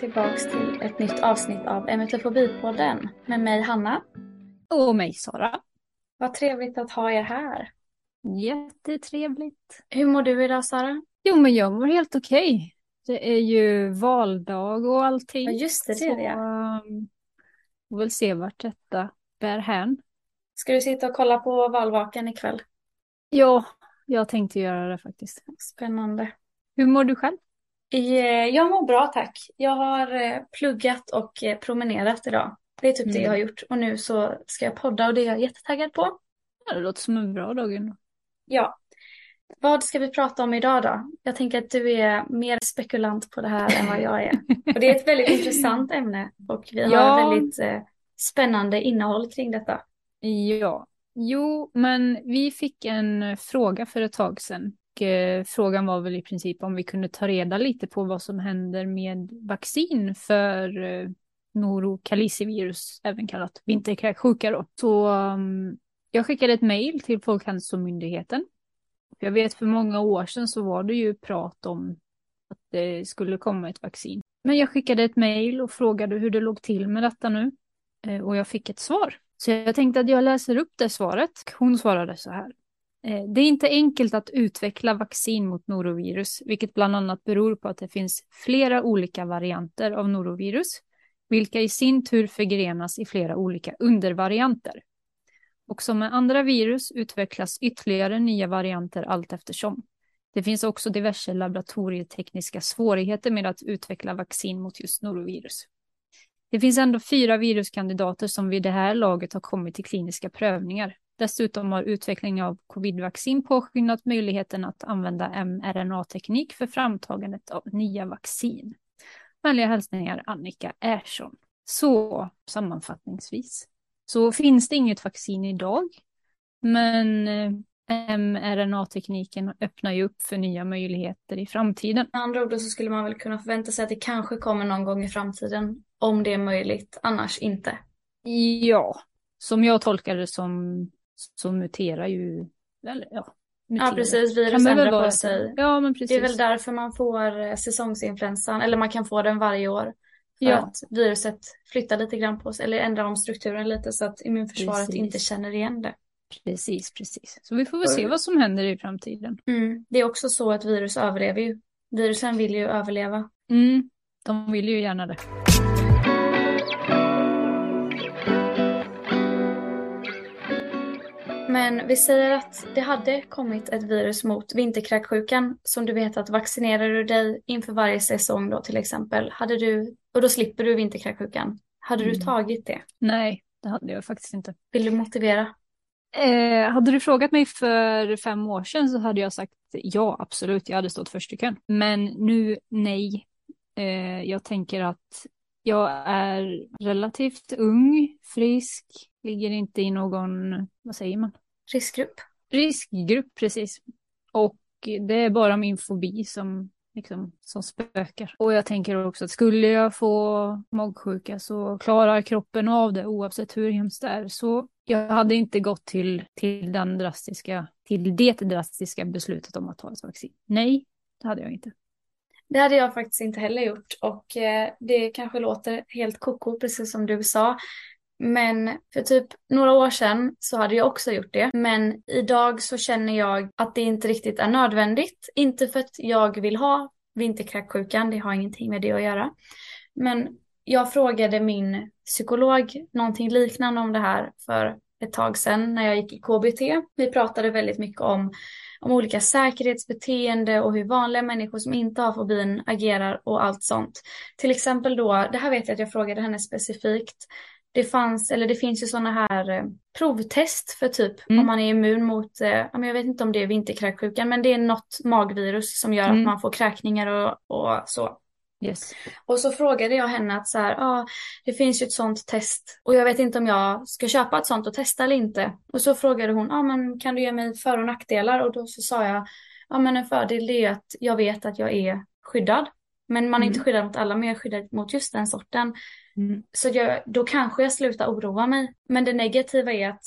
tillbaks till ett nytt avsnitt av MFTFobi-podden med mig Hanna. Och mig Sara. Vad trevligt att ha er här. Jättetrevligt. Hur mår du idag Sara? Jo men jag mår helt okej. Det är ju valdag och allting. Ja just det, det är det. Så, um, får väl se vart detta bär hän. Ska du sitta och kolla på valvakan ikväll? Ja, jag tänkte göra det faktiskt. Spännande. Hur mår du själv? Eh, jag mår bra tack. Jag har eh, pluggat och eh, promenerat idag. Det är typ det jag har gjort. Och nu så ska jag podda och det är jag jättetaggad på. Ja, det låter som en bra dag ändå. Ja. Vad ska vi prata om idag då? Jag tänker att du är mer spekulant på det här än vad jag är. Och det är ett väldigt intressant ämne och vi har Ja. väldigt eh, spännande innehåll kring detta. Ja, jo, men vi fick en fråga för ett tag sedan. Och, eh, frågan var väl i princip om vi kunde ta reda lite på vad som händer med vaccin för eh, norokalicivirus, även kallat vinterkräksjuka då. Så um, jag skickade ett mejl till Folkhälsomyndigheten. Jag vet för många år sedan så var det ju prat om att det skulle komma ett vaccin. Men jag skickade ett mejl och frågade hur det låg till med detta nu. Eh, och jag fick ett svar. Så jag tänkte att jag läser upp det svaret. Hon svarade så här. Eh, det är inte enkelt att utveckla vaccin mot norovirus, vilket bland annat beror på att det finns flera olika varianter av norovirus, vilka i sin tur förgrenas i flera olika undervarianter. Och som med andra virus utvecklas ytterligare nya varianter allt eftersom. Det finns också diverse laboratorietekniska svårigheter med att utveckla vaccin mot just norovirus. Det finns ändå fyra viruskandidater som vid det här laget har kommit till kliniska prövningar. Dessutom har utvecklingen av covidvaccin påskyndat möjligheten att använda mRNA-teknik för framtagandet av nya vaccin. Vänliga hälsningar Annika Ersson. Så sammanfattningsvis så finns det inget vaccin idag, men eh, mRNA-tekniken öppnar ju upp för nya möjligheter i framtiden. Med andra ord så skulle man väl kunna förvänta sig att det kanske kommer någon gång i framtiden om det är möjligt, annars inte. Ja, som jag tolkar det som så muterar ju, eller ja. Ja muterar. precis, Kan virus det ändrar på sig. Ja, men Det precis. är väl därför man får eh, säsongsinfluensan, eller man kan få den varje år. För Ja. att viruset flyttar lite grann på sig, eller ändrar om strukturen lite så att immunförsvaret Precis. inte känner igen det. Precis, precis. Så vi får väl se vad som händer i framtiden. Mm. Det är också så att virus överlever ju. Virusen vill ju överleva. Mm, de vill ju gärna det. Men vi säger att det hade kommit ett virus mot vinterkräksjukan som du vet att vaccinerar du dig inför varje säsong då till exempel, hade du, och då slipper du vinterkräksjukan, hade du Mm. tagit det? Nej, det hade jag faktiskt inte. Vill du motivera? Eh, hade du frågat mig för fem år sedan så hade jag sagt ja, absolut, jag hade stått först i kön. Men nu, nej. Eh, jag tänker att jag är relativt ung, frisk, ligger inte i någon, vad säger man? Riskgrupp? Riskgrupp, precis. Och det är bara min fobi som, liksom, som spökar. Och jag tänker också att skulle jag få magsjuka så klarar kroppen av det oavsett hur hemskt det är. Så jag hade inte gått till, till, den drastiska, till det drastiska beslutet om att ta ett vaccin. Nej, det hade jag inte. Det hade jag faktiskt inte heller gjort och eh, det kanske låter helt koko precis som du sa. Men för typ några år sedan så hade jag också gjort det. Men idag så känner jag att det inte riktigt är nödvändigt. Inte för att jag vill ha vinterkräksjukan, det har ingenting med det att göra. Men jag frågade min psykolog någonting liknande om det här för ett tag sedan när jag gick i KBT. Vi pratade väldigt mycket om om olika säkerhetsbeteende och hur vanliga människor som inte har fobin agerar och allt sånt. Till exempel då, det här vet jag att jag frågade henne specifikt. Det fanns, eller det finns ju sådana här eh, provtest för typ Mm. om man är immun mot, eh, jag vet inte om det är vinterkräksjukan, men det är något magvirus som gör Mm. att man får kräkningar och, och så. Yes. Och så frågade jag henne att så här, ja, det finns ju ett sånt test och jag vet inte om jag ska köpa ett sånt och testa eller inte. Och så frågade hon, ja men kan du ge mig för och nackdelar? Och då så sa jag, ja men en fördel är att jag vet att jag är skyddad. Men man är inte Mm. skyddad mot alla, men jag är skyddad mot just den sorten. Mm. Så jag, då kanske jag slutar oroa mig. Men det negativa är att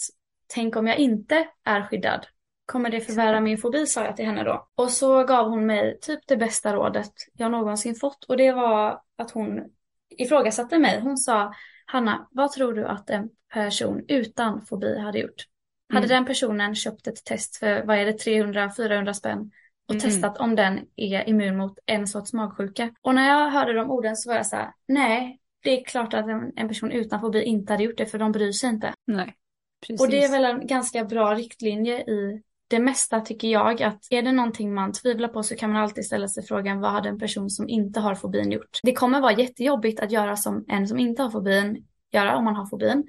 tänk om jag inte är skyddad. Kommer det förvärra min fobi, sa jag till henne då. Och så gav hon mig typ det bästa rådet jag någonsin fått. Och det var att hon ifrågasatte mig. Hon sa, Hanna, vad tror du att en person utan fobi hade gjort? Hade Mm. den personen köpt ett test för, vad är det, 300-400 spänn och Mm. testat om den är immun mot en sorts magsjuka? Och när jag hörde de orden så var jag så här, nej, det är klart att en, en person utan fobi inte hade gjort det för de bryr sig inte. Nej, precis. Och det är väl en ganska bra riktlinje i det mesta tycker jag att är det någonting man tvivlar på så kan man alltid ställa sig frågan vad hade en person som inte har fobin gjort? Det kommer vara jättejobbigt att göra som en som inte har fobin göra om man har fobin.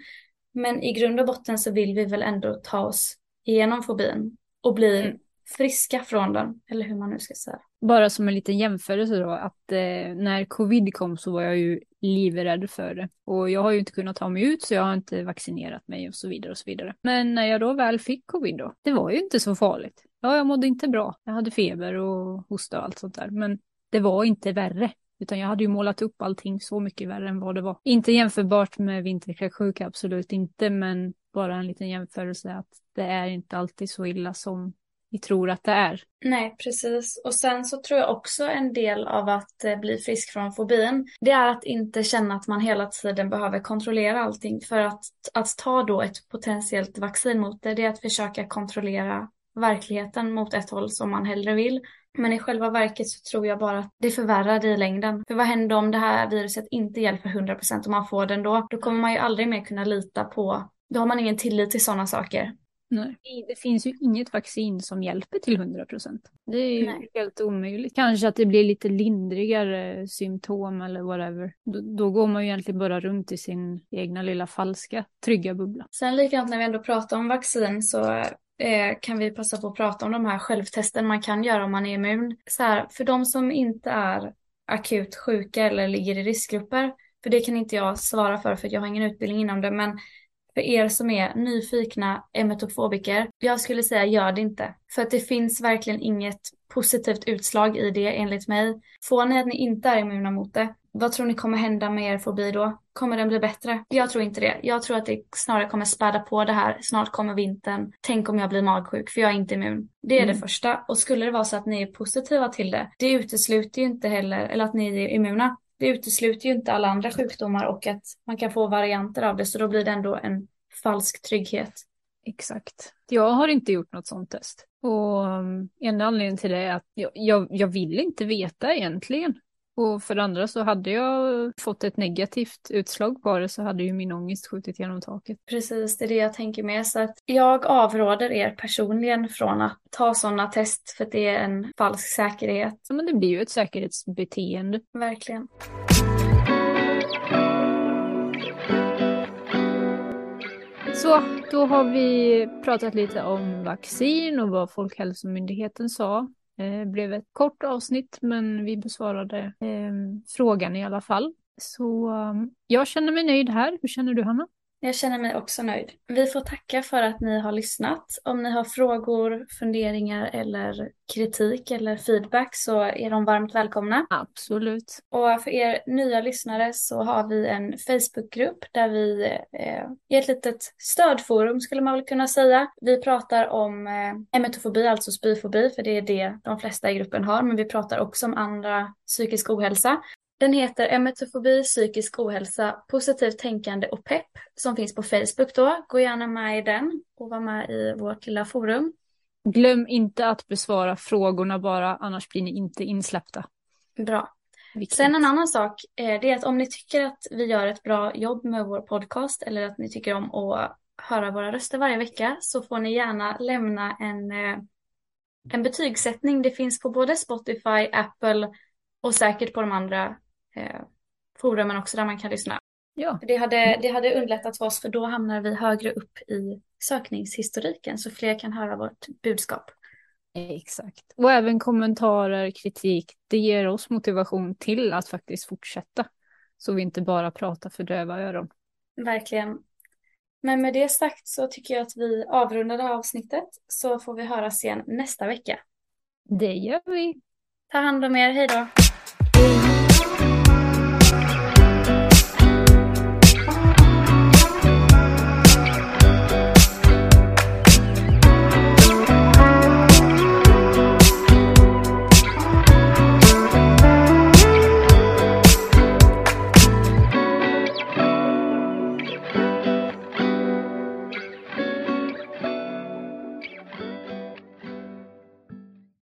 Men i grund och botten så vill vi väl ändå ta oss igenom fobin och bli Mm. friska från den, eller hur man nu ska säga. Bara som en liten jämförelse då, att eh, när covid kom så var jag ju livrädd för det. Och jag har ju inte kunnat ta mig ut så jag har inte vaccinerat mig och så vidare och så vidare. Men när jag då väl fick covid då, det var ju inte så farligt. Ja, jag mådde inte bra. Jag hade feber och hosta och allt sånt där. Men det var inte värre. Utan jag hade ju målat upp allting så mycket värre än vad det var. Inte jämförbart med vinterkräksjuka, absolut inte. Men bara en liten jämförelse att det är inte alltid så illa som vi tror att det är. Nej, precis. Och sen så tror jag också en del av att eh, bli frisk från fobin, det är att inte känna att man hela tiden behöver kontrollera allting. För att, att ta då ett potentiellt vaccin mot det, det är att försöka kontrollera verkligheten mot ett håll som man hellre vill. Men i själva verket så tror jag bara att det förvärrar det i längden. För vad händer om det här viruset inte hjälper 100% och man får den då? Då kommer man ju aldrig mer kunna lita på, då har man ingen tillit till sådana saker. Nej. Det finns ju inget vaccin som hjälper till 100 procent. Det är ju Nej. helt omöjligt. Kanske att det blir lite lindrigare symptom eller whatever. Då, då går man ju egentligen bara runt i sin egna lilla falska trygga bubbla. Sen likadant när vi ändå pratar om vaccin så eh, kan vi passa på att prata om de här självtesten man kan göra om man är immun. Så här, för de som inte är akut sjuka eller ligger i riskgrupper, för det kan inte jag svara för för jag har ingen utbildning inom det, men för er som är nyfikna emetofobiker, jag skulle säga gör det inte. För att det finns verkligen inget positivt utslag i det enligt mig. Får ni att ni inte är immuna mot det, vad tror ni kommer hända med er fobi då? Kommer den bli bättre? Jag tror inte det. Jag tror att det snarare kommer späda på det här. Snart kommer vintern. Tänk om jag blir magsjuk för jag är inte immun. Det är Mm. det första. Och skulle det vara så att ni är positiva till det, det utesluter ju inte heller, eller att ni är immuna, det utesluter ju inte alla andra sjukdomar och att man kan få varianter av det. Så då blir det ändå en falsk trygghet. Exakt. Jag har inte gjort något sånt test. Och mm, en anledning till det är att jag, jag, jag vill inte veta egentligen. Och för det andra så hade jag fått ett negativt utslag på det så hade ju min ångest skjutit genom taket. Precis, det är det jag tänker med. Så att jag avråder er personligen från att ta sådana test för att det är en falsk säkerhet. Ja, Men det blir ju ett säkerhetsbeteende. Verkligen. Så, då har vi pratat lite om vaccin och vad Folkhälsomyndigheten sa. Det blev ett kort avsnitt men vi besvarade eh, frågan i alla fall. Så ehm, jag känner mig nöjd här. Hur känner du Hanna? Jag känner mig också nöjd. Vi får tacka för att ni har lyssnat. Om ni har frågor, funderingar eller kritik eller feedback så är de varmt välkomna. Absolut. Och för er nya lyssnare så har vi en Facebookgrupp där vi eh, är ett litet stödforum skulle man väl kunna säga. Vi pratar om eh, emetofobi, alltså spyfobi, för det är det de flesta i gruppen har. Men vi pratar också om andra psykisk ohälsa. Den heter Emetofobi, psykisk ohälsa, positivt tänkande och pepp som finns på Facebook då. Gå gärna med i den och var med i vårt lilla forum. Glöm inte att besvara frågorna bara, annars blir ni inte insläppta. Bra. Viktigt. Sen en annan sak, eh, det är att om ni tycker att vi gör ett bra jobb med vår podcast eller att ni tycker om att höra våra röster varje vecka så får ni gärna lämna en, eh, en betygssättning. Det finns på både Spotify, Apple och säkert på de andra eh, forumen också där man kan lyssna. Ja, Det hade, det hade underlättat för oss för då hamnar vi högre upp i sökningshistoriken så fler kan höra vårt budskap. exakt. Och även kommentarer, kritik, det ger oss motivation till att faktiskt fortsätta. Så vi inte bara pratar för döva öron. Verkligen. Men med det sagt så tycker jag att vi avrundar det här avsnittet så får vi höras igen nästa vecka. Det gör vi. Ta hand om er, hej då!